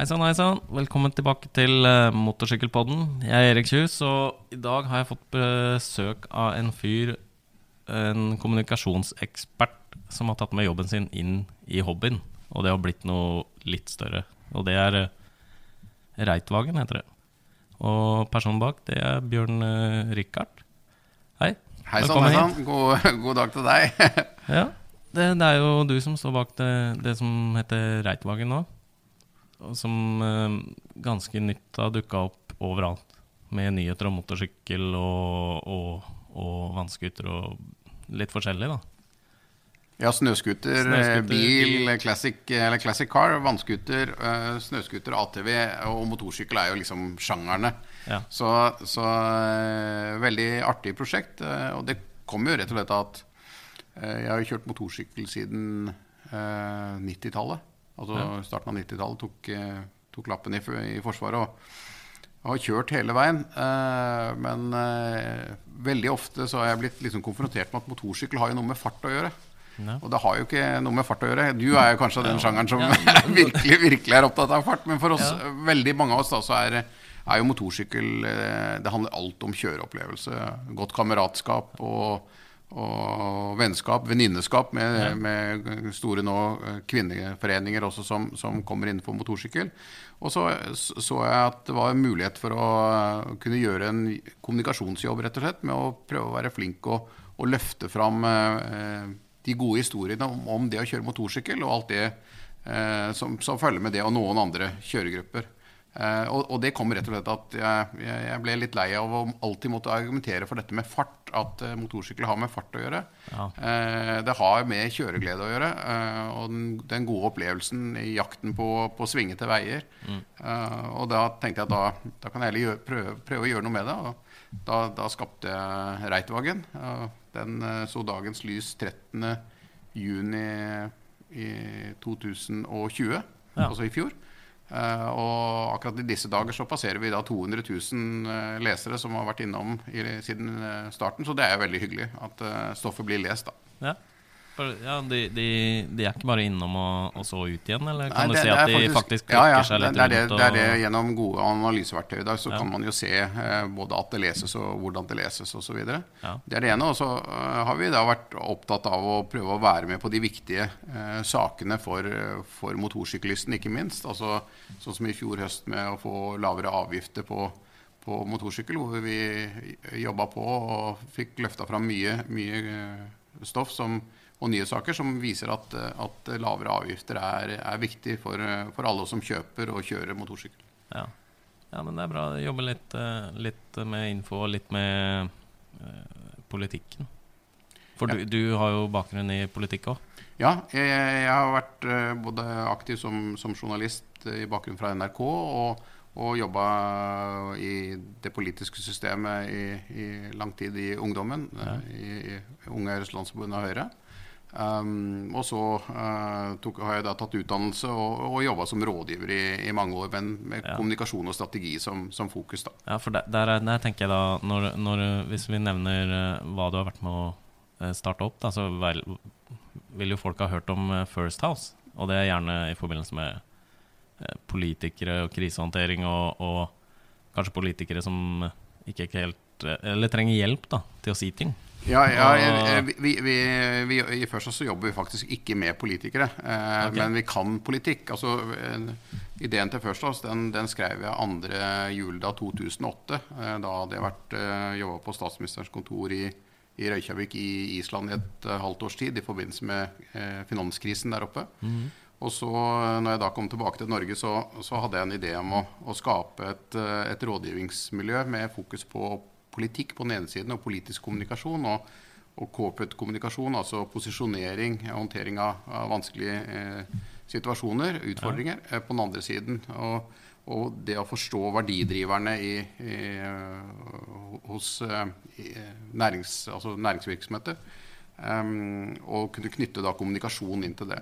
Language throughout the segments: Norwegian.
Hei sann, hei sann. Velkommen tilbake til uh, Motorsykkelpodden. Jeg er Erik Kjus, og i dag har jeg fått besøk av en fyr, en kommunikasjonsekspert, som har tatt med jobben sin inn i hobbyen. Og det har blitt noe litt større. Og det er uh, Reitvagen, heter det. Og personen bak, det er Bjørn uh, Rikard. Hei. Hei sann, hei sann. God, god, dag til deg. ja. Det, det, er jo du som står bak det, det som heter Reitvagen nå. Som uh, ganske nytt har dukka opp overalt. Med nyheter om motorsykkel og, og, og vannskuter og litt forskjellig, da. Ja, snøscooter, bil, classic, classic, car, vannscooter, uh, snøscooter, ATV og motorsykkel er jo liksom sjangerne. Ja. Så, så veldig artig prosjekt. Og det kommer jo rett og slett av at jeg har jo kjørt motorsykkel siden 90-tallet. Altså ja. starten av 90-tallet. Tok, tok, lappen i, i Forsvaret. og har kjørt hele veien, eh, men eh, veldig ofte så har jeg blitt liksom konfrontert med at motorsykkel har jo noe med fart å gjøre. Ne. Og det har jo ikke noe med fart å gjøre. Du er jo kanskje av den sjangeren som virkelig, virkelig er opptatt av fart. Men for oss, veldig mange av oss, da, så er, er jo motorsykkel eh, Det handler alt om kjøreopplevelse. Godt kameratskap og, og vennskap, venninneskap med, ja. med, store nå eh, kvinneforeninger også som, som kommer innenfor motorsykkel. Og så så jeg at det var en mulighet for å kunne gjøre en kommunikasjonsjobb, rett og slett, med å prøve å være flink og, og løfte fram eh, de gode historiene om, om, det å kjøre motorsykkel og alt det eh, som, som, følger med det, og noen andre kjøregrupper. Eh, og, og, det kommer rett og slett at jeg, jeg, ble litt lei av å alltid måtte argumentere for dette med fart. At eh, motorsykkel har med fart å gjøre. Ja. Eh, det har med kjøreglede å gjøre. Og den, den, gode opplevelsen i jakten på, på svingete veier. Mm. Og da tenkte jeg at da, da kan jeg heller prøve, prøve, å gjøre noe med det. Og da, da skapte jeg Reitvagen. Den så dagens lys 13. juni i 2020, ja. altså i fjor. Uh, og akkurat i disse dager så passerer vi da 200 000 uh, lesere som har vært innom i, siden uh, starten. Så det er veldig hyggelig at stoffet blir lest, da. Ja. Ja, de, de, de, er ikke bare innom og, og så ut igjen, eller kan Nei, det, du si at de faktisk klikker ja, ja, seg litt det, det, rundt? Det er det, Gjennom gode analyseverktøy der, så ja. kan man jo se eh, både at det leses og hvordan det leses osv. Ja. Det er det ene. Og så uh, har vi da vært opptatt av å prøve å være med på de viktige uh, sakene for, for motorsyklisten, ikke minst. Altså, sånn som i fjor høst med å få lavere avgifter på på motorsykkel, hvor vi jobba på og fikk løfta fram mye, mye stoff som og nyhetssaker som viser at, at lavere avgifter er, er viktig for, for, alle som kjøper og kjører motorsykkel. Ja. ja men det er bra. Jobbe litt, eh, litt med info og litt med uh, politikken. For ja. du, du, har jo bakgrunn i politikk òg? Ja, jeg, jeg, har vært både aktiv som, som, journalist i bakgrunn fra NRK og, og jobba i det politiske systemet i, i lang tid i ungdommen. Ja. I, i Unge Landsforbund av Høyre. Um, og så uh, tok, har jeg da tatt utdannelse og, og jobba som rådgiver i, i, mange år, men med ja. kommunikasjon og strategi som, som fokus. da Ja, for der, der, der tenker jeg da når, når, Hvis vi nevner uh, hva du har vært med å uh, starte opp, da, så vel, vil jo folk ha hørt om First House. Og det er gjerne i forbindelse med politikere og krisehåndtering, og, og kanskje politikere som ikke helt Eller trenger hjelp da til å si ting. Ja, ja jeg, vi, vi, vi, I Først så jobber vi faktisk ikke med politikere, eh, okay. men vi kan politikk. Altså, ideen til First House den, den skrev jeg 2. juledag 2008. Eh, da hadde jeg vært eh, jobba på statsministerens kontor i, i Røykjavik i Island i et halvt års tid i forbindelse med eh, finanskrisen der oppe. Mm. Og så når jeg da kom tilbake til Norge, så, så hadde jeg en idé om å, å skape et, eh, et rådgivningsmiljø med fokus på politikk på den ene siden og politisk kommunikasjon. og, og corporate kommunikasjon, altså posisjonering, håndtering av, av vanskelige eh, situasjoner, utfordringer, ja. eh, på den andre siden. Og, og, det å forstå verdidriverne i, i, hos eh, i, nærings, altså næringsvirksomheter. Um, og kunne knytte da kommunikasjon inn til det.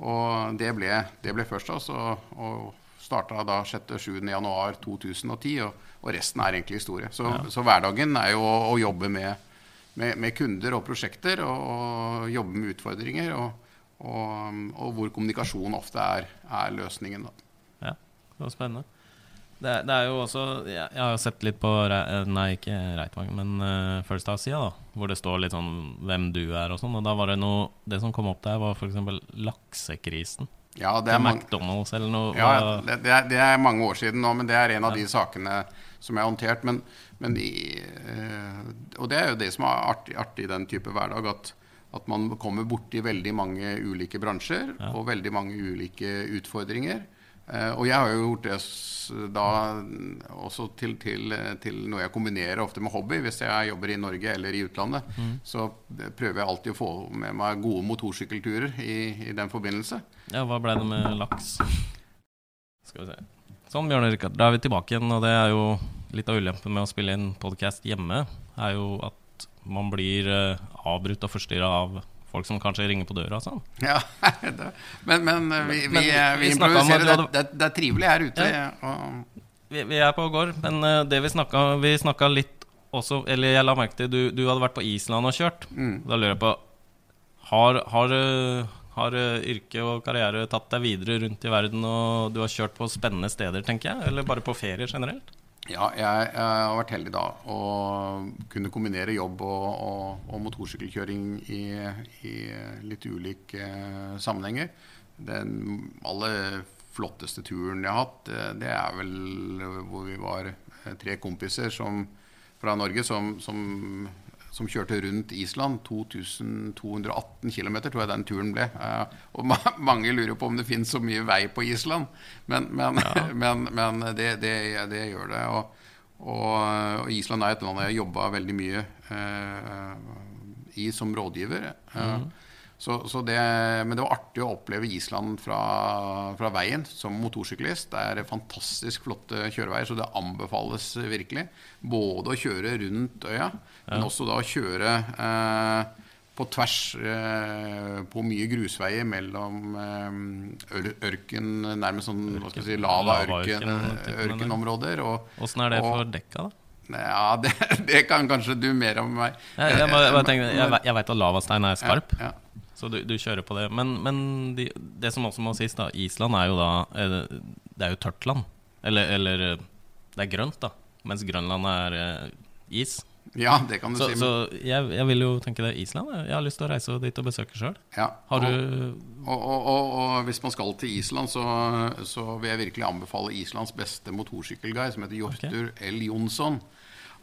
Og det ble, det ble først. Altså, og starta da 6.-7.1.2010, og, og resten er egentlig historie. Så, ja. så hverdagen er jo å, å jobbe med, med, med, kunder og prosjekter, og, og jobbe med utfordringer, og, og, hvor kommunikasjon ofte er, er løsningen. Da. Ja. Det var spennende. Det, det, er jo også Jeg, jeg har jo sett litt på Nei, ikke Reitvang, men uh, First House-sida, da. Hvor det står litt sånn hvem du er og sånn. Og da var det noe Det som kom opp der, var f.eks. laksekrisen. Ja, det er McDonald's eller noe. Ja, det, det, er, det, er, mange år siden nå, men det er en av de sakene som er håndtert. Men, men i, uh, og det er jo det som er artig, artig i den type hverdag. at at man kommer borti veldig mange ulike bransjer ja. og veldig mange ulike utfordringer. Uh, og jeg har jo gjort det da også til, til, til, noe jeg kombinerer ofte med hobby. Hvis jeg jobber i Norge eller i utlandet, mm. så prøver jeg alltid å få med meg gode motorsykkelturer i, i den forbindelse. Ja, Hva ble det med laks? Skal vi se. Sånn, Bjørn Rikard, da er vi tilbake igjen. Og det er jo litt av ulempen med å spille inn podkast hjemme, er jo at man blir uh, avbrutt og forstyrra av folk som kanskje ringer på døra og sånn. Ja, men, men, eh, vi, vi, men vi, improviserer. Det, det, det, er trivelig her ute. Ja. Og... Vi, vi, er på gård, men uh, det vi snakka Vi snakka litt også Eller jeg la merke til du, du hadde vært på Island og kjørt. Mm. Da lurer jeg på Har, har, eh, har yrke og karriere tatt deg videre rundt i verden, og du har kjørt på spennende steder, tenker jeg? Eller bare på ferier generelt? Ja, jeg, jeg, har vært heldig da å kunne kombinere jobb og, og, og motorsykkelkjøring i, i, litt ulike uh, sammenhenger. Den aller flotteste turen jeg har hatt, det, det er vel hvor vi var eh, tre kompiser som, fra Norge som, som som kjørte rundt Island. 2218 km, tror jeg den turen ble. Uh, og ma mange lurer på om det finnes så mye vei på Island, men, men, ja. men, men det, det, det, gjør det. Og, og, og, Island er et land jeg har jobba veldig mye uh, i som rådgiver. Uh, mm. Så, så det, men det var artig å oppleve Island fra, fra, veien som motorsyklist. Det er fantastisk flotte kjøreveier, så det anbefales virkelig. Både å kjøre rundt øya, ja. men også da å kjøre eh, på tvers eh, på mye grusveier mellom eh, ørken, nærmest sånn hva skal si, lava-ørkenområder. Åssen er det for dekka, da? Ja, det, det, kan kanskje du mer om meg. Jeg, jeg, jeg, jeg, jeg vet at lavastein er skarp. Ja, ja. Så du, du, kjører på det. Men, men de, det som også må sies, da Island er jo da Det er jo tørt land. Eller, eller det er grønt, da. Mens Grønland er eh, is. Ja, det kan du så, si. Så jeg, jeg, vil jo tenke det Island. Jeg har lyst til å reise dit og besøke sjøl. Ja. Og, og, og, og, hvis man skal til Island, så, så, vil jeg virkelig anbefale Islands beste motorsykkelguide, som heter Hjortur okay. L. Jonsson.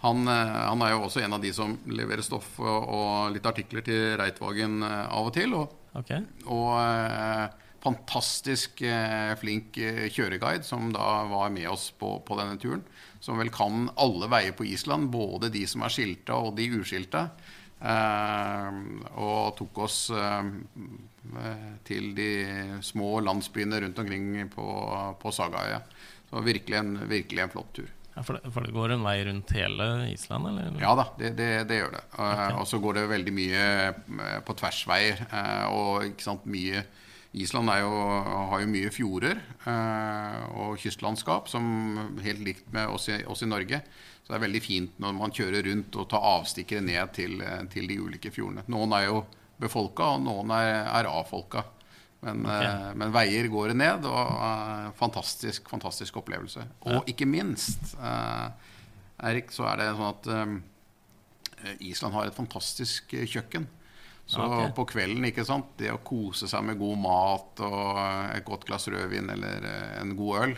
Han, eh, han, er jo også en av de som leverer stoff og, og litt artikler til Reitvagen eh, av og til. Og, okay. og eh, fantastisk eh, flink eh, kjøreguide som da var med oss på, på, denne turen. Som vel kan alle veier på Island, både de som er skilta og de uskilta. Eh, og tok oss til de små landsbyene rundt omkring på, på Sagaøya. Så virkelig en, virkelig en flott tur. Ja, for, det, for, det, går en vei rundt hele Island? Eller? Ja da, det, det, det gjør det. Okay. Og så går det veldig mye eh, på tversveier. Eh, og ikke sant, mye Island jo, har jo mye fjorder eh, og kystlandskap, som helt likt med oss i, oss i, Norge. Så det er veldig fint når man kjører rundt og tar avstikkere ned til, til de ulike fjordene. Noen er jo befolka, og noen er, er avfolka. Men, okay. uh, men, veier går ned, og uh, fantastisk, fantastisk opplevelse. Og ja. ikke minst, uh, Erik, så er det sånn at um, Island har et fantastisk kjøkken. Så okay. på kvelden, ikke sant, det å kose seg med god mat og et godt glass rødvin eller en god øl,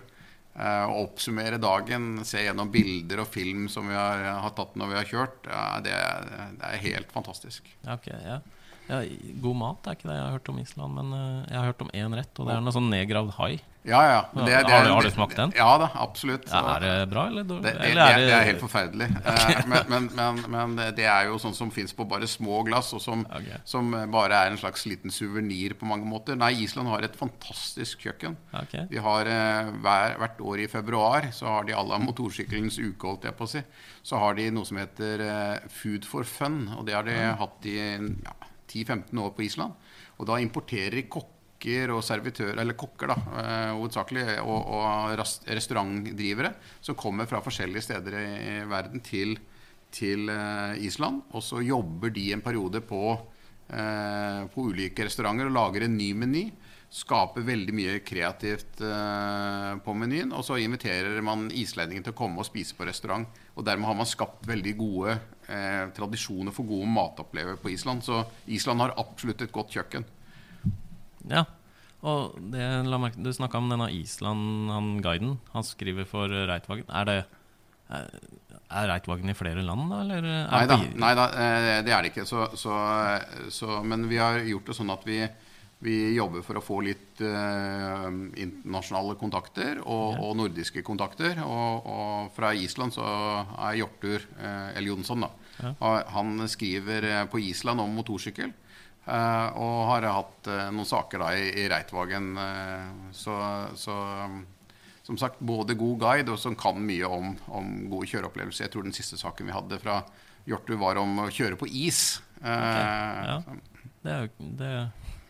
å oppsummere dagen, se gjennom bilder og film som vi har, har tatt når vi har kjørt, det, det, er helt fantastisk. Okay, ja. Ja, god mat er ikke det jeg har hørt om Island, men uh, jeg har hørt om én rett, og det er noe sånn nedgravd hai. Ja, ja. Det, det, har, har, du smakt den? Ja da, absolutt. Ja, er det bra, eller dårlig? Det, eller er det, er helt forferdelig. okay. Men, men, men, men, det er jo sånn som fins på bare små glass, og som, okay. som, bare er en slags liten suvenir på mange måter. Nei, Island har et fantastisk kjøkken. Okay. De har hver, Hvert år i februar så har de alle motorsykkelens uke, holdt jeg på å si. Så har de noe som heter Food for fun, og det har de mm. hatt i ja, 10-15 år på Island. Og da importerer de kokker og servitører, eller kokker da, eh, hovedsakelig, og, og restaurantdrivere som kommer fra forskjellige steder i verden til, til eh, Island. Og så jobber de en periode på, eh, på ulike restauranter og lager en ny meny skaper veldig mye kreativt uh, på menyen. Og så inviterer man islendingen til å komme og spise på restaurant. Og dermed har man skapt veldig gode uh, tradisjoner for gode matopplevelser på Island. Så Island har absolutt et godt kjøkken. Ja, og det, meg, du snakka om denne Island, han guiden. Han skriver for Reitvagen. Er det er, er Reitvagen i flere land, da? Eller nei da, eh, det er det ikke. Så, så, så, men vi har gjort det sånn at vi, vi jobber for å få litt eh, internasjonale kontakter og, og nordiske kontakter. Og, og, fra Island så er Hjortur eh, L. Jonsson, da. Ja. Han skriver på Island om motorsykkel. Eh, og har hatt uh, noen saker da i, i Reitvagen. Uh, så, så som sagt, både god guide og som kan mye om, om, gode kjøreopplevelser. Jeg tror den siste saken vi hadde fra Hjortur, var om å kjøre på is. Okay. Ja. Det, det,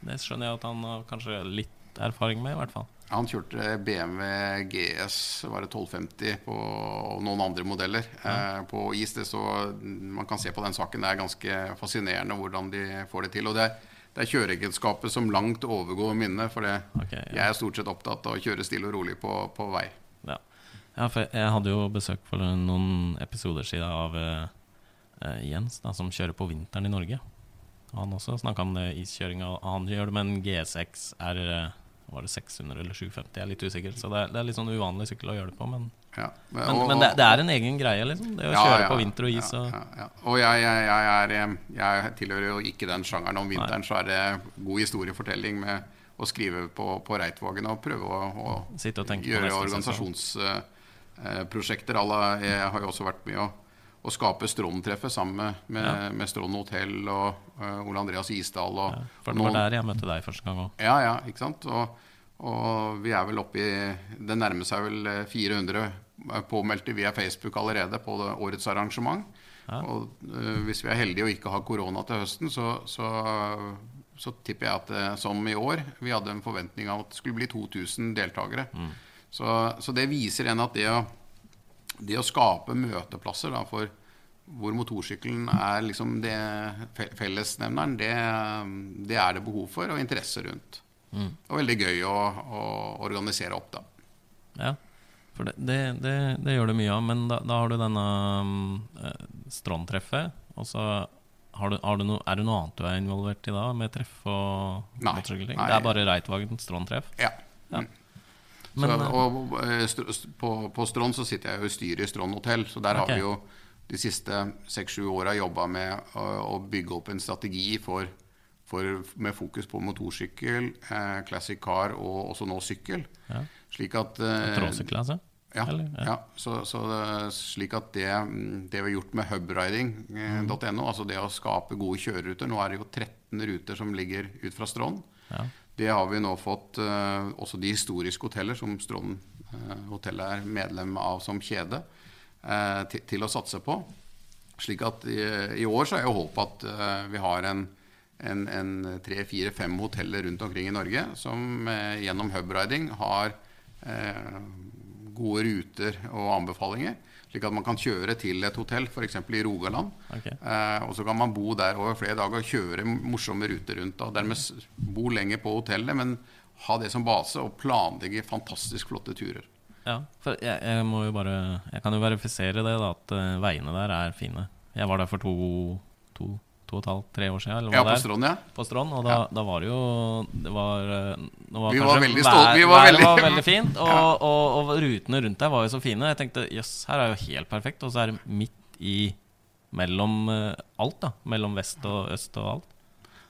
det, skjønner jeg at han har kanskje litt erfaring med, i hvert fall. Han kjørte BMW GS var det 1250 på, og noen andre modeller eh, på is. Det så, man kan se på den saken. Det er ganske fascinerende hvordan de får det til. Og det, det er kjøreegenskaper som langt overgår minnet. For det, okay, ja. jeg er stort sett opptatt av å kjøre stille og rolig på, på vei. Ja. ja. for jeg hadde jo besøk for noen episoder siden av uh, Jens, da, som kjører på vinteren i Norge. Han også snakka om det iskjøringa. Han gjør det med en GSX R var det 600 eller 750? Jeg er litt usikker. Så det er, det er litt sånn uvanlig sykkel å gjøre det på. Men, ja, men, men, men det, det, er en egen greie, liksom. Det å ja, kjøre ja, på vinter og is. Og, og jeg, jeg, jeg, er, jeg, tilhører jo ikke den sjangeren. Om vinteren Nei. så er det god historiefortelling med å skrive på, på Reitvågen og prøve å, å gjøre organisasjonsprosjekter. Uh, jeg har jo også vært med å, å skape Strond-treffet sammen med, med, med Strån hotell og uh, Ole Andreas Isdal. Og, for det var der jeg møtte deg første gang òg. Ja, ja, ikke sant. Og, og vi er vel oppe i Det nærmer seg vel 400 eh, påmeldte via Facebook allerede på årets arrangement. Ja. Og uh, hvis vi er heldige og ikke har korona til høsten, så, så, så tipper jeg at som i år Vi hadde en forventning av at det skulle bli 2000 deltakere. Mm. Så, så, det viser en at det å, det å skape møteplasser da, for hvor motorsykkelen er liksom det fellesnevneren, det, det er det behov for og interesse rundt. Mm. Og veldig gøy å, å, organisere opp, da. Ja, for det, det, det, det gjør det mye av. Men da, da har du denne um, Strand-treffet, og så har du, har du no, er det noe annet du er involvert i da, med treff og motorsykkelting? Det er bare Reitvagen strandtreff? Ja. ja. Men, så, eh, og uh, på, på Strond så sitter jeg jo i styret i Strond hotell, så der okay. har vi jo de siste seks-sju åra jobba med å, å, bygge opp en strategi for for, med fokus på motorsykkel, eh, classic car og også nå sykkel. Ja. Slik at eh, Tråsykkel, altså? Ja. ja. Så, så, slik at det, det, vi har gjort med hubriding.no, eh, mm. altså det å skape gode kjøreruter Nå er det jo 13 ruter som ligger ut fra Strån. Ja. Det har vi nå fått uh, også de historiske hoteller, som Strån uh, hotell er medlem av som kjede, til, til, å satse på. Slik at i, i år så er jo håpet at vi har en en, en tre, fire, fem hoteller rundt omkring i Norge som eh, gjennom hubriding har eh, gode ruter og anbefalinger. Slik at man kan kjøre til et hotell, f.eks. i Rogaland. Okay. Eh, og så kan man bo der over flere dager og kjøre morsomme ruter rundt. Og dermed bo lenger på hotellet, men ha det som base og planlegge fantastisk flotte turer. Ja, for jeg, jeg må jo bare Jeg kan jo verifisere det, da, at uh, veiene der er fine. Jeg var der for to, to to og et halvt, tre år siden. ja, på Strond, ja. På Strond, og da, ja. da, var det jo det var, det var Vi var veldig stolte. Vi var veldig, var veldig fint, og, ja. og, og, rutene rundt der var jo så fine. Jeg tenkte jøss, her er jo helt perfekt. Og så er det midt i mellom uh, alt, da. Mellom vest og øst og alt.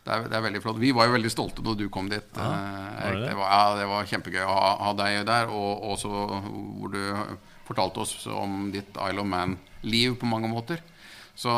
Det er, det er, veldig flott. Vi var jo veldig stolte da du kom dit. Ja, eh, var det? Det, var, ja, det var kjempegøy å ha, ha deg der, og også hvor du fortalte oss om ditt Isle of Man-liv på mange måter. Så,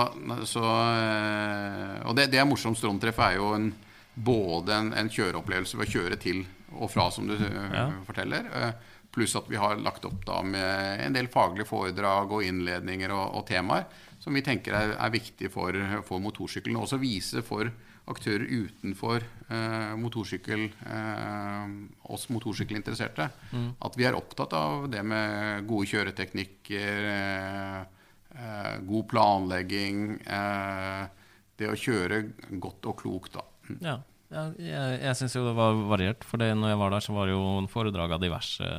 så, eh, og det, det er morsomt. strontreff er jo en, både en, en, kjøreopplevelse ved å kjøre til og fra, som du eh, ja. forteller. Eh, pluss at vi har lagt opp da med en del faglige foredrag og innledninger og, og temaer som vi tenker er, er viktige for, for motorsykkelen. Og også vise for aktører utenfor eh, motorsykkel, eh, oss motorsykkelinteresserte, mm. at vi er opptatt av det med gode kjøreteknikker. Eh, eh, god planlegging, eh, det å kjøre godt og klokt, da. Ja. Ja, jeg jeg syns jo det var variert, for det, når jeg var der, så var det jo foredrag av diverse,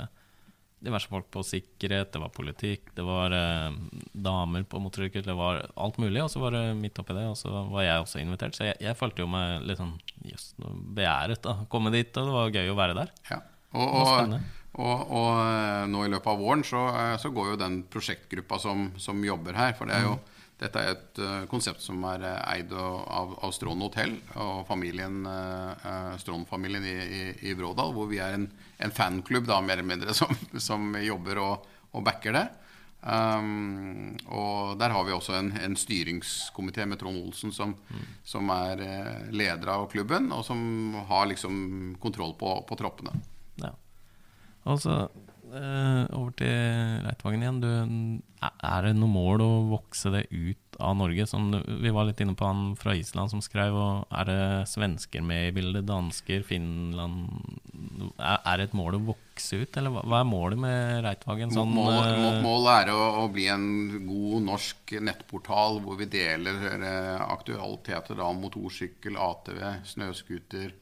diverse folk på sikkerhet, det var politikk, det var eh, damer på motorsykkel, det var alt mulig. Og så var det midt oppi det, og så var jeg også invitert. Så jeg, jeg følte jo meg litt sånn jøss, begjæret da. Komme dit, og det var gøy å være der. Ja. Og, og, og, og, eh, nå i løpet av våren så, eh, så går jo den prosjektgruppa som, som, jobber her. For det er jo, mm. dette er et uh, konsept som er eid av, av Strån hotell og familien, Strån-familien i, i, i, Vrådal. hvor vi er en, en fanklubb da, mer eller mindre som, som jobber og, og backer det. Um, og der har vi også en, en styringskomité med Trond Olsen som, mm. som er leder av klubben, og som har liksom kontroll på, på troppene. Ja. Altså, eh, over til Reitvagen igjen. Du, er det noe mål å vokse det ut av Norge? Sånn, vi var litt inne på han fra Island som skrev. Og er det svensker med i bildet? Dansker? Finland? Er, er det et mål å vokse ut, eller hva, hva er målet med Reitvagen? Sånn, målet, eh, målet er å, å, bli en god norsk nettportal hvor vi deler eh, aktualiteter da motorsykkel, ATV, snøscooter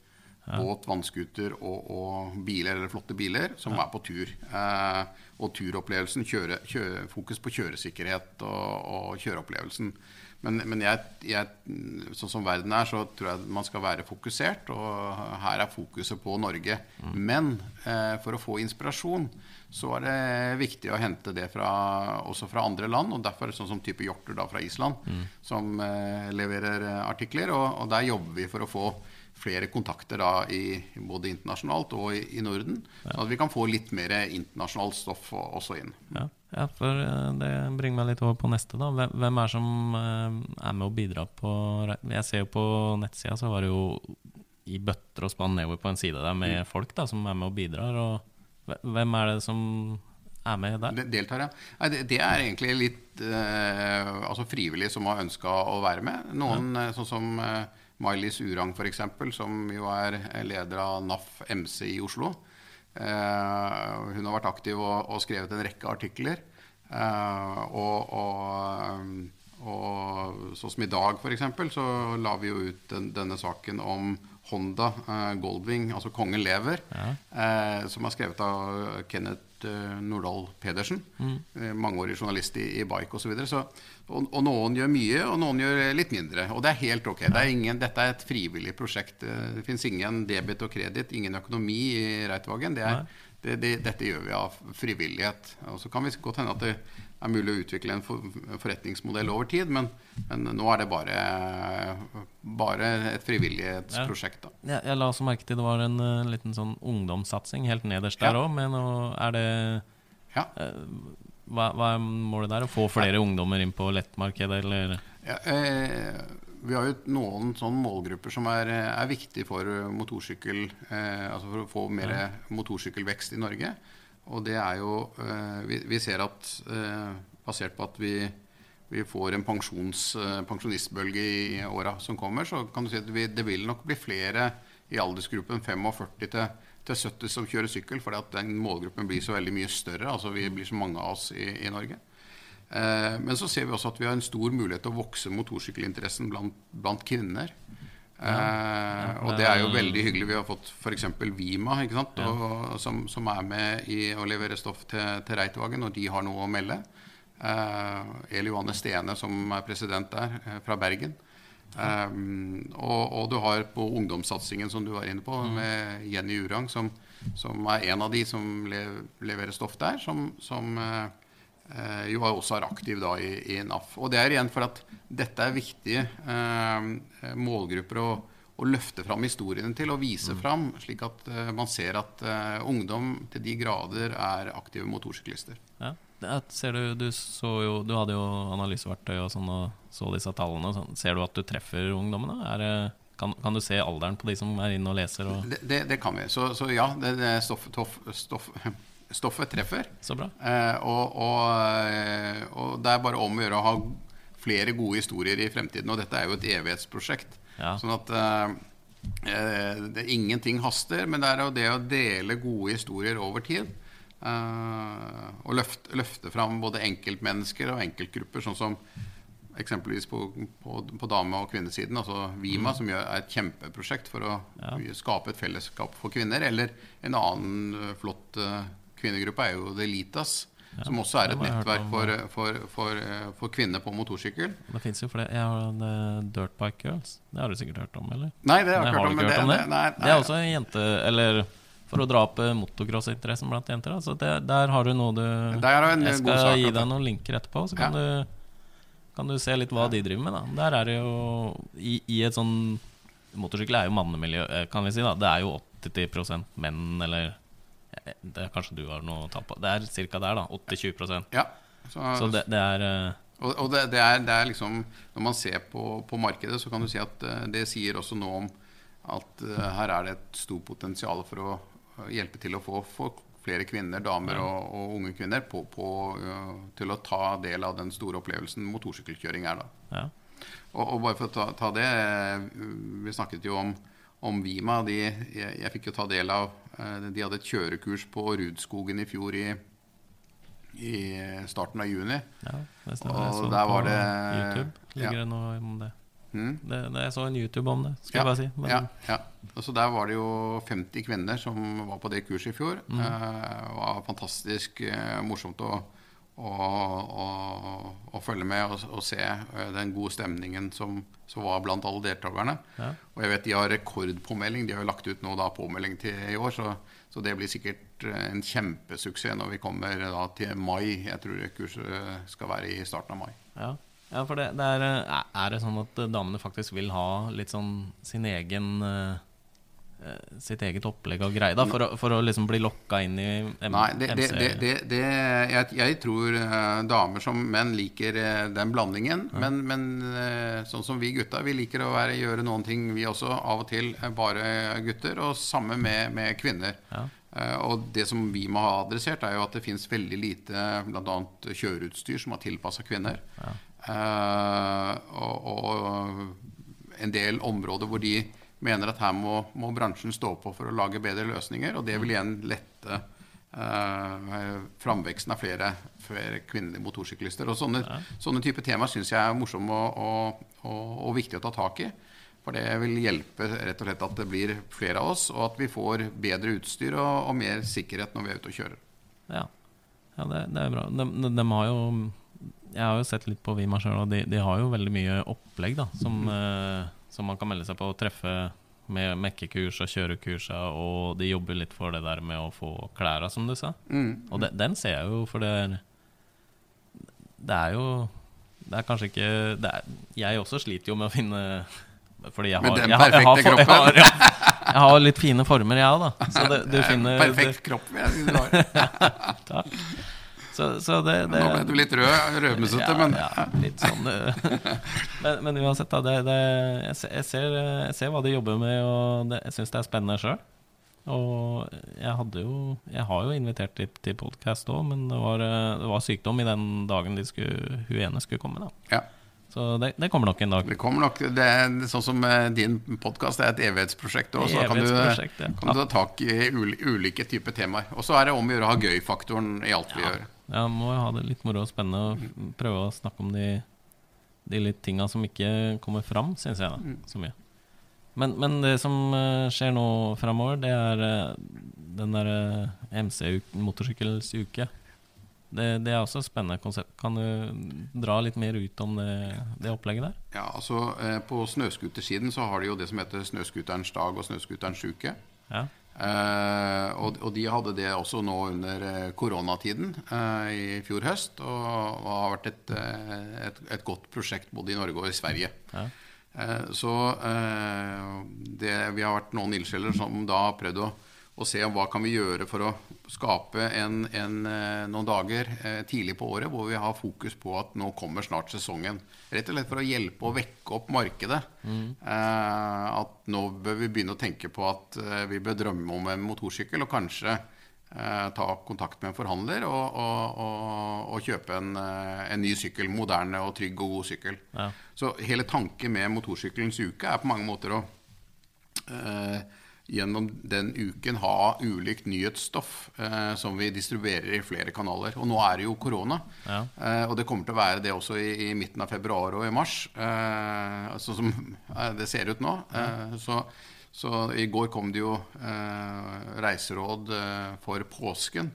ja. båt, vannskuter og, og, biler, eller flotte biler, som ja. er på tur. Eh, og turopplevelsen, kjøre, kjøre, fokus på kjøresikkerhet og, og kjøreopplevelsen. Men, men jeg, jeg, sånn som verden er, så tror jeg man skal være fokusert. Og her er fokuset på Norge. Mm. Men eh, for å få inspirasjon så er det viktig å hente det fra, også fra andre land. og Derfor sånn som type Hjorter da fra Island, mm. som eh, leverer artikler. Og, og der jobber vi for å få flere kontakter da i, både internasjonalt og i, i Norden. Ja. Sånn at vi kan få litt mer internasjonalt stoff også inn. Ja, ja, for eh, det bringer meg litt over på neste. da. Hvem, hvem er som eh, er med å bidra på Jeg ser jo på nettsida så var det jo i bøtter og spann nedover på en side der med mm. folk da, som er med og bidrar. og Hvem er det som er med der? Deltar, ja. Nei, det, det, er egentlig litt eh, altså frivillige som har ønska å være med. Noen ja. sånn som eh, Mailis Urang f.eks., som jo er leder av NAF MC i Oslo. Eh, hun har vært aktiv og, og, skrevet en rekke artikler. Eh, og, og, og, sånn som i dag, f.eks., så la vi jo ut den, denne saken om Honda eh, Goldwing, altså 'Kongen lever', ja. som er skrevet av Kenneth Nordahl Pedersen. Mm. Mangeårig journalist i, i Bike osv. Så, videre. så og, og, noen gjør mye, og noen gjør litt mindre. Og det er helt ok. Det er ingen, dette er et frivillig prosjekt. Det fins ingen debit og kreditt, ingen økonomi i Reitvagen. Det det, det, dette gjør vi av frivillighet. Og så kan vi godt hende at det er mulig å utvikle en forretningsmodell over tid, men, men, nå er det bare, bare et frivillighetsprosjekt. Da. Ja, jeg la også merke til det var en uh, liten sånn ungdomssatsing helt nederst der òg, ja. men er det ja. Uh, hva, hva, er målet der? Å få flere ja. ungdommer inn på lettmarkedet, eller? Ja, eh, vi har jo noen sånne målgrupper som er, er viktige for motorsykkel eh, Altså for å få mer motorsykkelvekst i Norge. Og det er jo eh, vi, ser at eh, basert på at vi, vi får en pensjons, eh, pensjonistbølge i åra som kommer, så kan du si at vi, det vil nok bli flere i aldersgruppen 45 til til 70 som kjører sykkel, fordi at den målgruppen blir så veldig mye større. altså Vi blir så mange av oss i, i Norge. Eh, men så ser vi også at vi har en stor mulighet til å vokse motorsykkelinteressen blant, blant kvinner. Eh, og det er jo veldig hyggelig. Vi har fått f.eks. Vima, ikke sant? Og, som, som, er med i å levere stoff til, til Reitvagen, og de har noe å melde. Uh, Eli Johanne Stene, som er president der, eh, fra Bergen. Um, og, og, du har på ungdomssatsingen som du var inne på, mm. med Jenny Urang, som, som, er en av de som lev, leverer stoff der, som, som uh, jo også er aktiv da i, i, NAF. Og det er igjen for at dette er viktige eh, målgrupper å, å, løfte fram historiene til og vise mm. fram, slik at eh, man ser at ungdom til de grader er aktive motorsyklister. Ja ser du, du, jo, du, hadde jo analyseverktøy og sånn og så disse tallene. Sånn. Ser du at du treffer ungdommene? Er, kan, kan, du se alderen på de som er inne og leser? Og det, det, det, kan vi. Så, så ja, det, stoff, stoff, stoff, stoffet treffer. Så bra. Eh, og, og, eh, og, det er bare om å gjøre å ha flere gode historier i fremtiden. Og dette er jo et evighetsprosjekt. Ja. Sånn at eh, eh det, ingenting haster, men det er jo det å dele gode historier over tid. Uh, og løfte, løfte, fram både enkeltmennesker og enkeltgrupper, sånn som eksempelvis på, på, på dame- og kvinnesiden, altså Vima, mm. som er et kjempeprosjekt for å ja. skape et fellesskap for kvinner. Eller en annen flott kvinnegruppe er jo Delitas ja, som også er et nettverk for, for, for, for, kvinner på motorsykkel. Det fins jo flere. Jeg har en Dirtbike Girls. Det har du sikkert hørt om? eller? Nei, det har jeg hørt om. Hørt om det. Nei, nei, det er også en jente Eller for å dra opp eh, motocrossinteressen blant jenter. Altså det, der har du noe du Jeg skal sak, gi deg noen linker etterpå, så kan, ja. du, kan du se litt hva de driver med. Da. Der er det jo i, i et sånn Motorsykkel er jo mannemiljø, eh, kan vi si. da Det er jo 80% menn, eller det er Kanskje du har noe å ta på. Det er ca. der, da. 80-20% ja, Så, så det, det, er uh, Og, og det, det, er, det, er, liksom Når man ser på, på, markedet, så kan du si at uh, det sier også noe om at uh, her er det et stort potensial for å hjelpe til å få, folk flere kvinner, damer og, og, unge kvinner på, på, til å ta del av den store opplevelsen motorsykkelkjøring er. da. Ja. Og, og, bare for å ta, ta det Vi snakket jo om om Vima. De, jeg, jeg, fikk jo ta del av eh, De hadde et kjørekurs på Rudskogen i fjor i, i starten av juni. Ja, det og der var det YouTube ligger ja. det noe om det. Mm. det, det. Jeg så en YouTube om det, skal ja, jeg bare si. Men, ja, ja. så der var det jo 50 kvinner som var på det kurset i fjor. Mm. Eh, det var fantastisk eh, morsomt å og, følge med og, og, se eh, den gode stemningen som, som var blant alle deltakerne. Ja. Og jeg vet de har rekordpåmelding. De har jo lagt ut nå da påmelding til i år, så, så, det blir sikkert eh, en kjempesuksess når vi kommer da til mai. Jeg tror kurset skal være i starten av mai. Ja, ja for det, det er, eh, er, det sånn at damene faktisk vil ha litt sånn sin egen Eh, sitt eget opplegg og greie da, for, å, for å liksom bli lokka inn i MC? Nei, det, det, det, det jeg, jeg, tror uh, damer som menn liker uh, den blandingen. Ja. Men, men uh, sånn som vi gutta, vi liker å være, gjøre noen ting, vi også, av og til bare gutter. Og samme med, med kvinner. Ja. og det som vi må ha adressert, er jo at det fins veldig lite bl.a. kjøreutstyr som er tilpassa kvinner. Ja. og, og en del områder hvor de mener at her må, må, bransjen stå på for å lage bedre løsninger. Og det vil igjen lette eh, framveksten av flere, flere, kvinnelige motorsyklister. Og sånne, ja. sånne type temaer syns jeg er morsomme og, og, og, og viktig å ta tak i. For det vil hjelpe rett og slett at det blir flere av oss, og at vi får bedre utstyr og, og mer sikkerhet når vi er ute og kjører. Ja, ja det, det, er bra. De, de, de, har jo Jeg har jo sett litt på Vima sjøl, og de, de, har jo veldig mye opplegg da, som mm. uh, som man kan melde seg på og treffe med mekkekurs og kjørekurs, og de jobber litt for det der med å få klæra, som du sa. Mm. Og de, den ser jeg jo, for det er Det er jo Det er kanskje ikke er, Jeg også sliter jo med å finne Fordi jeg har jeg, jeg, jeg, kroppen? Jeg har, jeg har, litt fine former, jeg òg, da. Så det, du finner Perfekt kropp, jeg du har. Takk. Så, så det, det, Nå ble du litt rød, rødmesete, ja, men ja, litt sånn eh. men, men, uansett, da. Det, det, jeg, ser, jeg, ser, hva de jobber med, og jeg syns det er spennende sjøl. Og jeg hadde jo Jeg har jo invitert dem til podkast òg, men det var, eh, det var, sykdom i den dagen de skulle, hun ene skulle komme. da ja. Så det, det, kommer nok en dag. Det kommer nok, det er Sånn som eh, din podkast er et evighetsprosjekt òg, så kan du, ja. kan du ta tak i ulike typer temaer. Og så er det om å gjøre å ha gøy-faktoren i alt vi gjør. Ja, må jo ha det litt moro og spennende og prøve å snakke om de, de litt tinga som ikke kommer fram, syns jeg, da, mm. så mye. Men, men, det som uh, skjer nå framover, det er uh, den derre uh, MC-motorsykkels uke. Det, det, er også et spennende konsept. Kan du dra litt mer ut om det, det opplegget der? Ja, altså eh, På snøscootersiden så har de jo det som heter Snøscooterens dag og Snøscooterens uke. Ja. Eh, og, og, de hadde det også nå under eh, koronatiden eh, i fjor høst. Og, og har vært et, et, et, godt prosjekt både i Norge og i Sverige. Ja. Eh, så eh, det, vi har vært noen ildsjeler som da har prøvd å og se om hva kan vi gjøre for å skape en, en, eh, noen dager eh, tidlig på året hvor vi har fokus på at nå kommer snart sesongen. Rett og slett for å hjelpe å vekke opp markedet. Mm. Eh, at nå bør vi begynne å tenke på at eh, vi bør drømme om en motorsykkel, og kanskje eh, ta kontakt med en forhandler og, og, og, og kjøpe en, eh, en, ny sykkel. Moderne og trygg og god sykkel. Ja. Så hele tanken med motorsykkelens uke er på mange måter å gjennom den uken ha ulikt nyhetsstoff eh, som vi distribuerer i flere kanaler. Og nå er det jo korona. Ja. Eh, og det kommer til å være det også i, i midten av februar og i mars. Eh, sånn som eh, det ser ut nå. Eh, så, så, i går kom det jo eh, reiseråd for påsken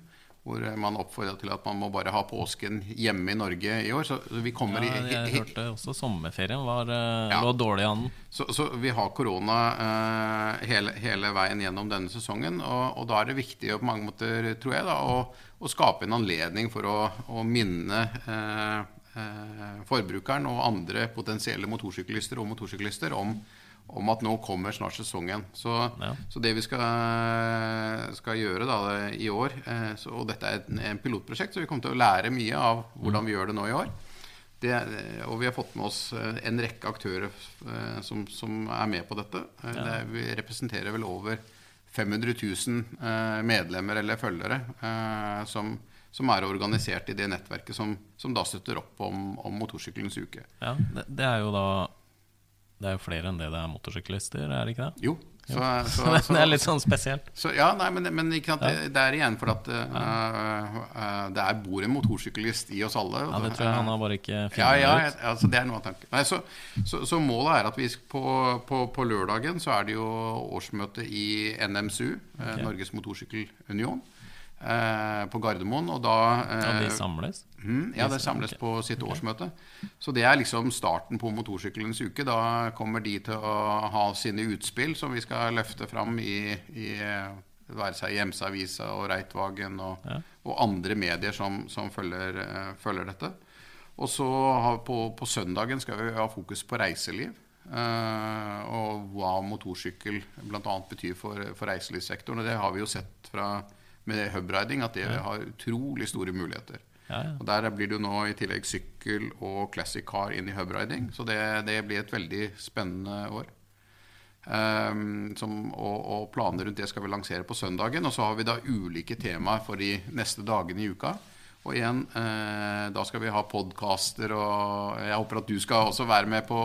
hvor man oppfordra til at man må bare ha påsken hjemme i Norge i år. Så, vi kommer ja, Jeg hørte også sommerferien var, eh, ja. lå dårlig an. Så, så, vi har korona uh, hele, hele, veien gjennom denne sesongen. Og, og, da er det viktig på mange måter, tror jeg, da, å, å skape en anledning for å, å minne uh, uh, forbrukeren og andre potensielle motorsyklister og motorsyklister om om at nå kommer snart sesongen. Så, ja. så det vi skal, skal gjøre da, i år eh, så, Og dette er et en pilotprosjekt, så vi kommer til å lære mye av hvordan vi gjør det nå i år. Det, og vi har fått med oss eh, en rekke aktører eh, som, som er med på dette. Ja. Det, vi representerer vel over 500 000 medlemmer eller følgere som, som er organisert i det nettverket som, som da støtter opp om, om motorsykkelens uke. Ja, det, det, er jo da det er jo flere enn det det er motorsyklister, er det ikke det? Jo. Så, så, så, det er litt sånn spesielt. ja, nei, men, men ikke sant, det, det, er igjen fordi at uh, uh, det er bor en motorsyklist i oss alle. Ja, Det tror jeg han har bare ikke funnet ja, ja, ut. Ja, altså, det er noe av tanken. Nei, så, målet er at vi på, på, på, lørdagen så er det jo årsmøte i NMSU, okay. Norges Motorsykkelunion på Gardermoen. Og da eh, Ja, de samles? Mm, ja, det samles på sitt årsmøte. Så det er liksom starten på motorsykkelens uke. Da kommer de til å ha sine utspill som vi skal løfte fram i, i være seg Hjemseavisa og Reitvagen og, ja. og, andre medier som, som følger, uh, følger, dette. Og så på, på, søndagen skal vi ha fokus på reiseliv. Uh, og hva motorsykkel bl.a. betyr for, for reiselivssektoren. Og det har vi jo sett fra med hubriding at det ja. har utrolig store muligheter. Ja, ja. Og Der blir det jo nå i tillegg sykkel og classic car inn i hubriding. Så det, det blir et veldig spennende år. Um, som, og, og, planer rundt det skal vi lansere på søndagen. Og så har vi da ulike temaer for de neste dagene i uka. Og igjen, eh, da skal vi ha podkaster, og jeg håper at du skal også være med på,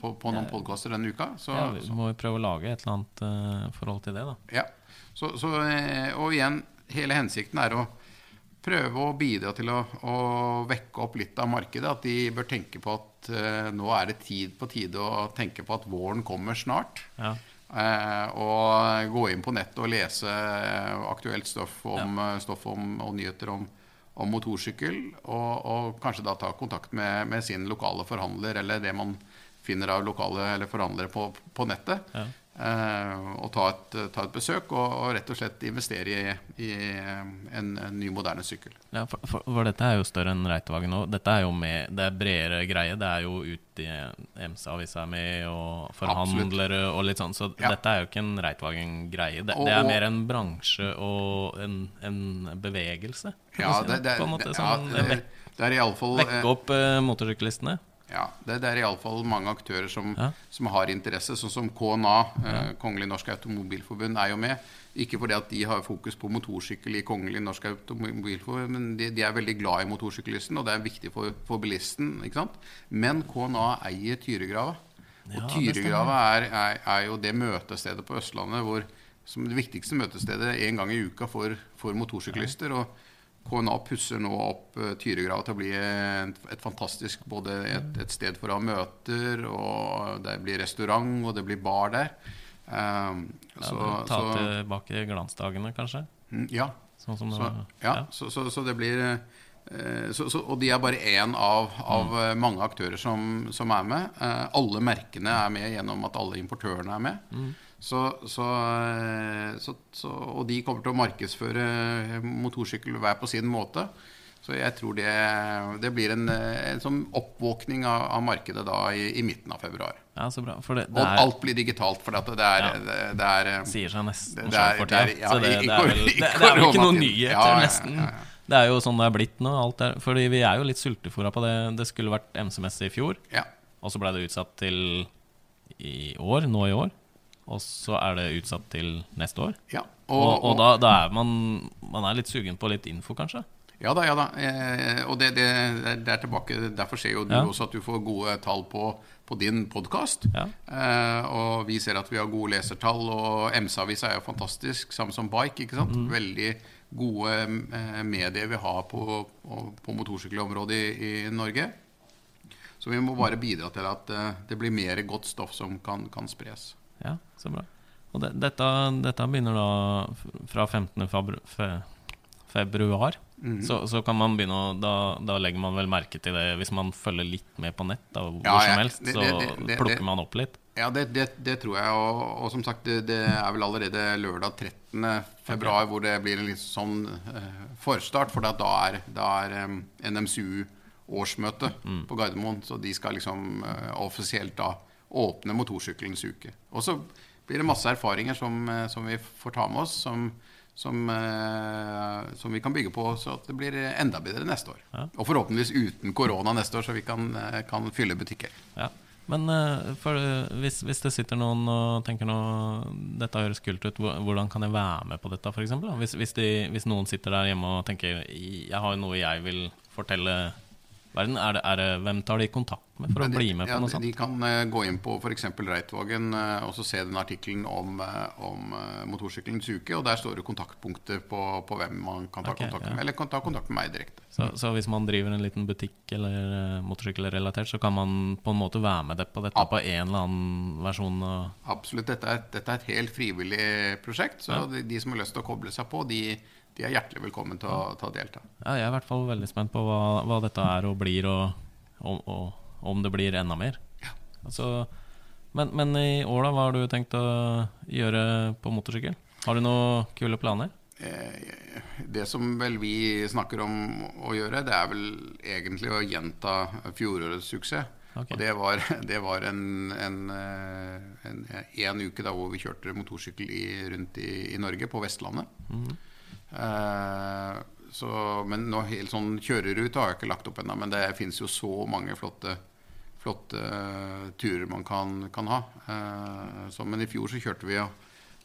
på, på noen podkaster denne uka. Så, ja, vi må jo prøve å lage et eller annet uh, forhold til det, da. Ja. Så, så, eh, og igjen, hele hensikten er å prøve å bidra til å, å, vekke opp litt av markedet. At de bør tenke på at uh, nå er det tid på tide å tenke på at våren kommer snart. Ja. Uh, og gå inn på nettet og lese aktuelt stoff om, ja. stoff om og nyheter om, om motorsykkel. Og, og, kanskje da ta kontakt med, med, sin lokale forhandler eller det man finner av lokale eller forhandlere på, på nettet. Ja. Eh, og ta et, ta et besøk og, og, rett og slett investere i, i en, en, ny, moderne sykkel. Ja, for, for, for, dette er jo større enn Reitvagen òg. Dette er jo med, det er bredere greie. Det er jo ute i MC-avisa med, og forhandlere Absolutt. og litt sånn. Så ja. dette er jo ikke en Reitvagen-greie. Det, det, er mer en bransje og en, en bevegelse. Ja, det, det, måte, sånn, ja, det, det er iallfall Vekke opp eh, motorsyklistene. Ja, det, det er iallfall mange aktører som, ja. som, har interesse, sånn som KNA, eh, Kongelig Norsk Automobilforbund, er jo med. Ikke fordi at de har fokus på motorsykkel i Kongelig Norsk Automobilforbund, men de, de, er veldig glad i motorsyklisten, og det er viktig for, for bilisten. ikke sant? Men KNA eier Tyregrava. Og Tyregrava er, er, er, jo det møtestedet på Østlandet hvor, som det viktigste møtestedet en gang i uka for, for motorsyklister. og KNA pusser nå opp uh, Tyregrava til å bli et, fantastisk både et, et, sted for å ha møter, og det blir restaurant, og det blir bar der. Um, så, ja, ta så, tilbake glansdagene, kanskje? Mm, ja. Sånn så, var. ja, ja. Så, så, det blir uh, Og de er bare én av, av mm. mange aktører som, som er med. Uh, alle merkene er med gjennom at alle importørene er med. Mm. Så, så, så, så, og de kommer til å markedsføre motorsykkel hver på sin måte. Så jeg tror det, det blir en, en sånn oppvåkning av, av, markedet da i, i, midten av februar. Ja, så bra. Det, det og alt blir digitalt, for det er, ja. det, det er Sier seg nesten sjøl for tida. så det, er vel, er ikke noen nyheter, ja, nesten. Ja, det er jo sånn det er blitt nå. Alt er, fordi vi er jo litt sultefòra på det. Det skulle vært MC-messe i fjor, og så ble det utsatt til i år, nå i år. Og så er det utsatt til neste år. Ja, og, og, og da, da, er man, man er litt sugen på litt info, kanskje? Ja da, ja da. Eh, og det, det, det, er tilbake Derfor ser jo du ja. også at du får gode tall på, på din podkast. Ja. Eh, og vi ser at vi har gode lesertall, og MC-avisa er jo fantastisk, samme som Bike. ikke sant? Mm. Veldig gode eh, medier vi har på, på, på motorsykkelområdet i, i, Norge. Så vi må bare bidra til at eh, det blir mer godt stoff som kan, kan spres. Ja, så bra. Og det, dette, dette, begynner da fra 15. februar. Mm. Så, så, kan man begynne å da, da, legger man vel merke til det hvis man følger litt med på nett, da, hvor ja, som helst, det, det, så plukker man opp litt. Ja, det, tror jeg. Og, og som sagt, det, er vel allerede lørdag 13. februar okay. hvor det blir en litt sånn uh, forstart. For da er, da er um, NMSU årsmøte mm. på Gardermoen. Så de skal liksom uh, offisielt da åpne motorsykkelens uke. Og så blir det masse erfaringer som, uh, som vi får ta med oss. som som, eh, som, vi kan bygge på, så at det blir enda bedre neste år. Ja. Og forhåpentligvis uten korona neste år, så vi kan, eh, kan fylle butikker. Ja. Men for, hvis, hvis, det sitter noen og tenker noe Dette høres kult ut, hvordan kan jeg være med på dette, f.eks.? Hvis, hvis, de, hvis noen sitter der hjemme og tenker Jeg har noe jeg vil fortelle verden. Er det, er det, hvem tar de kontakt med for å de, bli med på ja, noe sånt? De kan uh, gå inn på f.eks. Reitvagen uh, og så se den artikkelen om, uh, om motorsykkelens uke. Og der står det kontaktpunkter på, på hvem man kan ta okay, kontakt med. Ja. Eller kan ta kontakt med meg direkte. Så, så, hvis man driver en liten butikk eller motorsykkelrelatert, så kan man på en måte være med på dette ja. på en eller annen versjon? Absolutt. Dette er, dette er, et helt frivillig prosjekt. Så de, de som har lyst til å koble seg på, de de er hjertelig velkommen til å, til å, delta. Ja, jeg er i hvert fall veldig spent på hva, hva dette er og blir, og, og, og om det blir enda mer. Ja. Altså, men, men, i år, da, hva har du tenkt å gjøre på motorsykkel? Har du noen kule planer? Eh, det som vel vi snakker om å gjøre, det er vel egentlig å gjenta fjorårets suksess. Okay. Og det var, det var en, en, eh, en, en, uke da hvor vi kjørte motorsykkel i, rundt i, i, Norge, på Vestlandet. Mm så, men nå, helt sånn kjørerute har jeg ikke lagt opp ennå. Men det fins jo så mange flotte, flotte uh, turer man kan, kan ha. Uh, så, men i fjor så kjørte vi jo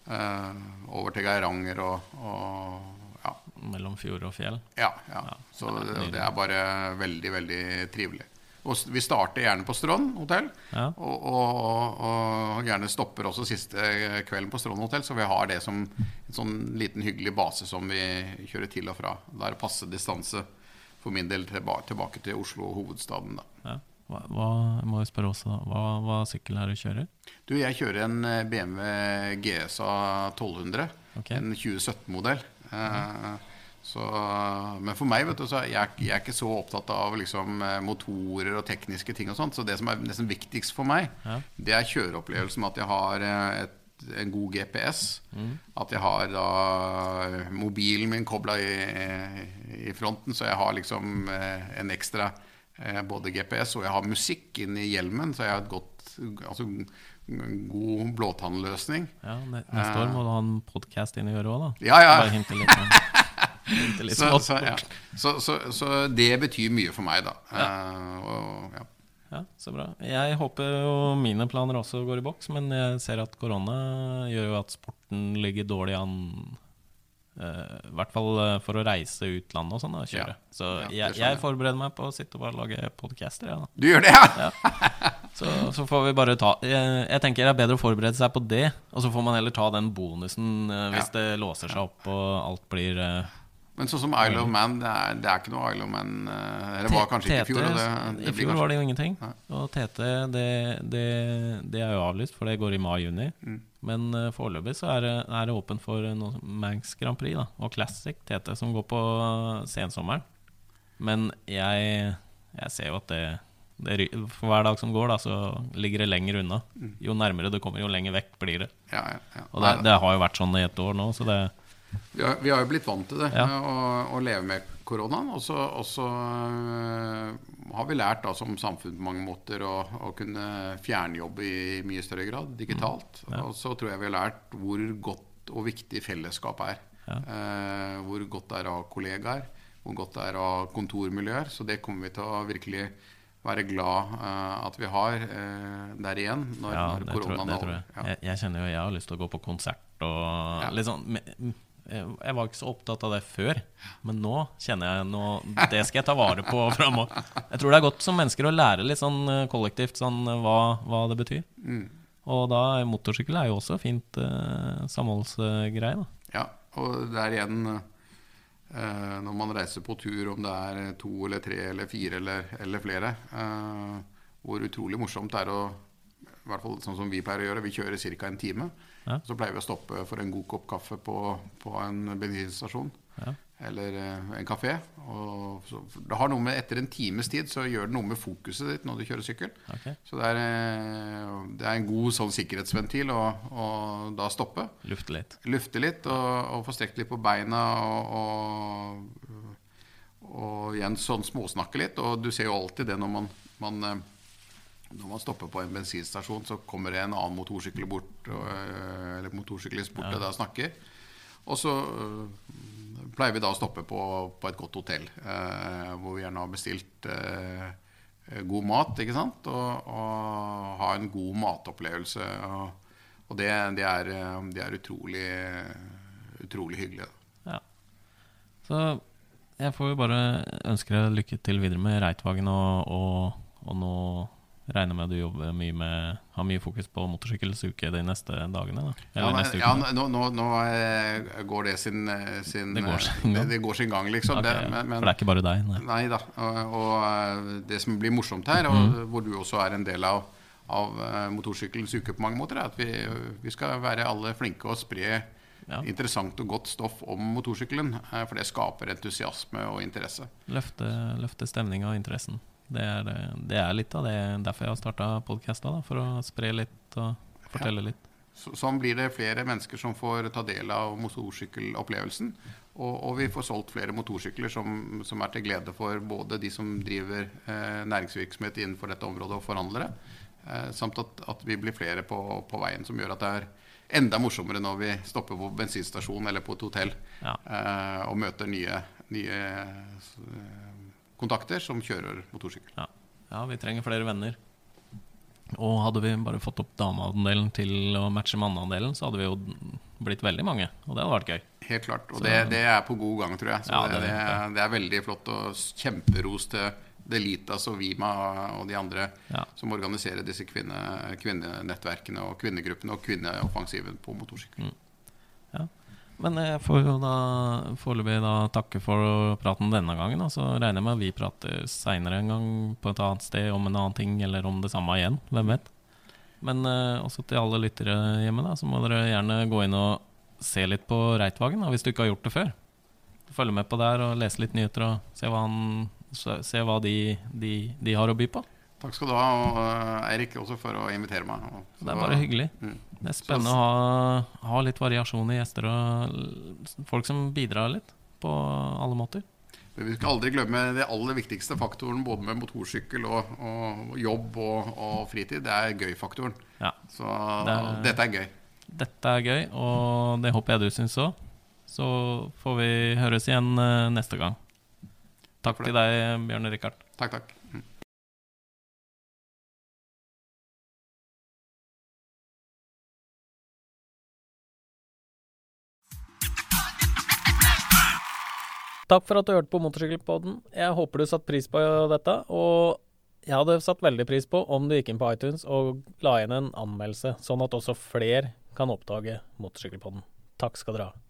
over til Geiranger og, og ja. Mellom fjord og fjell? Ja. ja. ja så det, det, er bare veldig, veldig trivelig. Og vi starter gjerne på Strand hotell. Ja. Og, og, og, gjerne stopper også siste kvelden på Strand hotell, så vi har det som en sånn liten hyggelig base som vi kjører til og fra. Det er passe distanse for min del tilbake, til Oslo, hovedstaden. da. Ja. Hva, hva, må jeg spørre også, hva, hva sykkel er det du kjører? Du, Jeg kjører en BMW GSA 1200. Okay. En 2017-modell. Eh, så, men for meg vet du, så jeg, jeg er ikke så opptatt av liksom, eh, motorer og tekniske ting. og sånt, Så det som er nesten viktigst for meg, ja. det er kjøreopplevelsen. At jeg har eh, et, en god GPS. Mm. At jeg har da mobilen min kobla i, i, fronten, så jeg har liksom eh, en ekstra både GPS og jeg har musikk inni i hjelmen. Så jeg har et godt altså, god blåtannløsning. Ja, Neste år må du ha en podkast inn i øret òg, da. Ja, ja. Så, så, ja. så, så, det betyr mye for meg, da. Ja. Uh, og, ja. ja. Så bra. Jeg håper jo mine planer også går i boks, men jeg ser at korona gjør jo at sporten ligger dårlig an. Uh, I hvert fall uh, for å reise utlandet og sånn. og kjøre. Ja, så jeg, jeg, forbereder meg på å sitte og bare lage podcaster. Ja, du gjør det, ja? Så, så, får vi bare ta jeg, jeg, tenker det er bedre å forberede seg på det, og så får man heller ta den bonusen uh, hvis det låser seg opp og alt blir men sånn som Isle of Man, det er, det er ikke noe Isle of Man Det Eller var kanskje ikke i fjor. Det, det I fjor kanskje... var det jo ingenting. Og TT, det, det, det, er jo avlyst, for det går i mai-juni. Mm. Men uh, foreløpig så er det, er det åpent for noe Manx Grand Prix da, og Classic TT, som går på sensommeren. Men jeg, jeg ser jo at det, det, For hver dag som går, da, så ligger det lenger unna. Mm. Jo nærmere det kommer, jo lenger vekk blir det. Ja, ja, ja. Og det, det, har jo vært sånn i et år nå, så det vi har, vi har, jo blitt vant til det, ja. å, å, leve med koronaen. Og så, uh, har vi lært da, som samfunn på mange måter å, å kunne fjernjobbe i mye større grad digitalt. Mm. Ja. Og så tror jeg vi har lært hvor godt og viktig fellesskap er. Ja. Uh, hvor godt det er å ha kollegaer, hvor godt det er å ha kontormiljøer. Så det kommer vi til å virkelig være glad uh, at vi har der igjen når, ja, når koronaen er over. Ja. Jeg, jeg, kjenner jo jeg har lyst til å gå på konsert og litt sånn jeg var ikke så opptatt av det før, men nå kjenner jeg nå, Det skal jeg ta vare på framover. Jeg tror det er godt som mennesker å lære litt sånn eh, kollektivt sånn, eh, hva, hva det betyr. Mm. Og da motorsykkel er jo også fint eh, samholdsgreie. da. Ja, og det er igjen eh, når man reiser på tur, om det er to eller tre eller fire eller, eller flere, eh, hvor utrolig morsomt det er å i hvert fall sånn som vi pleier å gjøre. Vi kjører ca. en time. Ja. Så pleier vi å stoppe for en god kopp kaffe på, på en bensinstasjon. Ja. Eller uh, en kafé. Og så, det har noe med Etter en times tid så gjør det noe med fokuset ditt når du kjører sykkel. Okay. Så det er, uh, det er, en god sånn sikkerhetsventil å, å da stoppe. Lufte litt. Lufte litt og, og få strekt litt på beina og, og, og igjen sånn småsnakke litt. Og du ser jo alltid det når man, man uh, når man stopper på en bensinstasjon, så kommer det en annen motorsykkel bort, øh, eller motorsyklist bort ja. og snakker. Og så øh, pleier vi da å stoppe på, på et godt hotell, uh, hvor vi gjerne har bestilt uh, god mat, ikke sant? Og, og, ha en god matopplevelse. Og, og det, det, er, det, er, utrolig, utrolig hyggelig. Ja. Så jeg får jo bare ønske deg lykke til videre med Reitvagen og, og, og nå Regner med at du jobber mye med har mye fokus på motorsykkelsuke de neste dagene? Da. ja, neste ja nå, nå, nå, eh, går det sin, eh, sin det, går sin det, det, går sin gang, liksom. Okay, det, men, For det er ikke bare deg? Nei, nei da. Og, og, eh, det som blir morsomt her, og mm. hvor du også er en del av, av motorsykkelens uke på mange måter, er at vi, vi skal være alle flinke og spre ja. interessant og godt stoff om motorsykkelen. For det skaper entusiasme og interesse. Løfte, løfte stemninga og interessen. Det er, det er, litt av det derfor jeg har starta podkasta, for å spre litt og fortelle ja. litt. Så, sånn blir det flere mennesker som får ta del av motorsykkelopplevelsen. Og, og vi får solgt flere motorsykler som, som, er til glede for både de som driver eh, næringsvirksomhet innenfor dette området, og forhandlere. Eh, samt at, at, vi blir flere på, på, veien, som gjør at det er enda morsommere når vi stopper på bensinstasjon eller på et hotell ja. eh, og møter nye, nye kontakter som kjører motorsykkel. Ja. ja, vi trenger flere venner. Og hadde vi bare fått opp dameandelen til å matche manneandelen, så hadde vi jo blitt veldig mange. Og det hadde vært gøy. Helt klart. Og så, det, det, er på god gang, tror jeg. Så ja, det, det, det, er veldig flott og kjemperos til Delitas og Vima og de andre ja. som organiserer disse kvinne, kvinnenettverkene og kvinnegruppene og kvinneoffensiven på motorsykkel. Mm. Men jeg får jo da foreløpig takke for praten denne gangen. Og så regner jeg med at vi prater seinere en gang på et annet sted om en annen ting, eller om det samme igjen. Hvem vet. Men eh, også til alle lyttere hjemme, da, så må dere gjerne gå inn og se litt på Reitvagen, da, hvis du ikke har gjort det før. Følge med på der og lese litt nyheter og se hva, han, se hva de, de, de har å by på. Takk skal du ha, og eh, Eirik også for å invitere meg. Det er bare hyggelig. Mm. Det er spennende å ha, ha, litt variasjon i gjester og folk som bidrar litt på alle måter. Men vi skal aldri glemme det aller viktigste faktoren både med motorsykkel og, og jobb og, og, fritid. Det er gøy-faktoren. Ja, Så det er, dette er gøy. Dette er gøy, og det håper jeg du syns òg. Så får vi høres igjen eh, neste gang. Takk, takk til deg, Bjørn Rikard. Takk, takk. Takk for at du hørte på Motorsykkelpodden. Jeg håper du satte pris på dette. Og jeg hadde satt veldig pris på om du gikk inn på iTunes og la igjen en anmeldelse, sånn at også flere kan oppdage Motorsykkelpodden. Takk skal dere ha.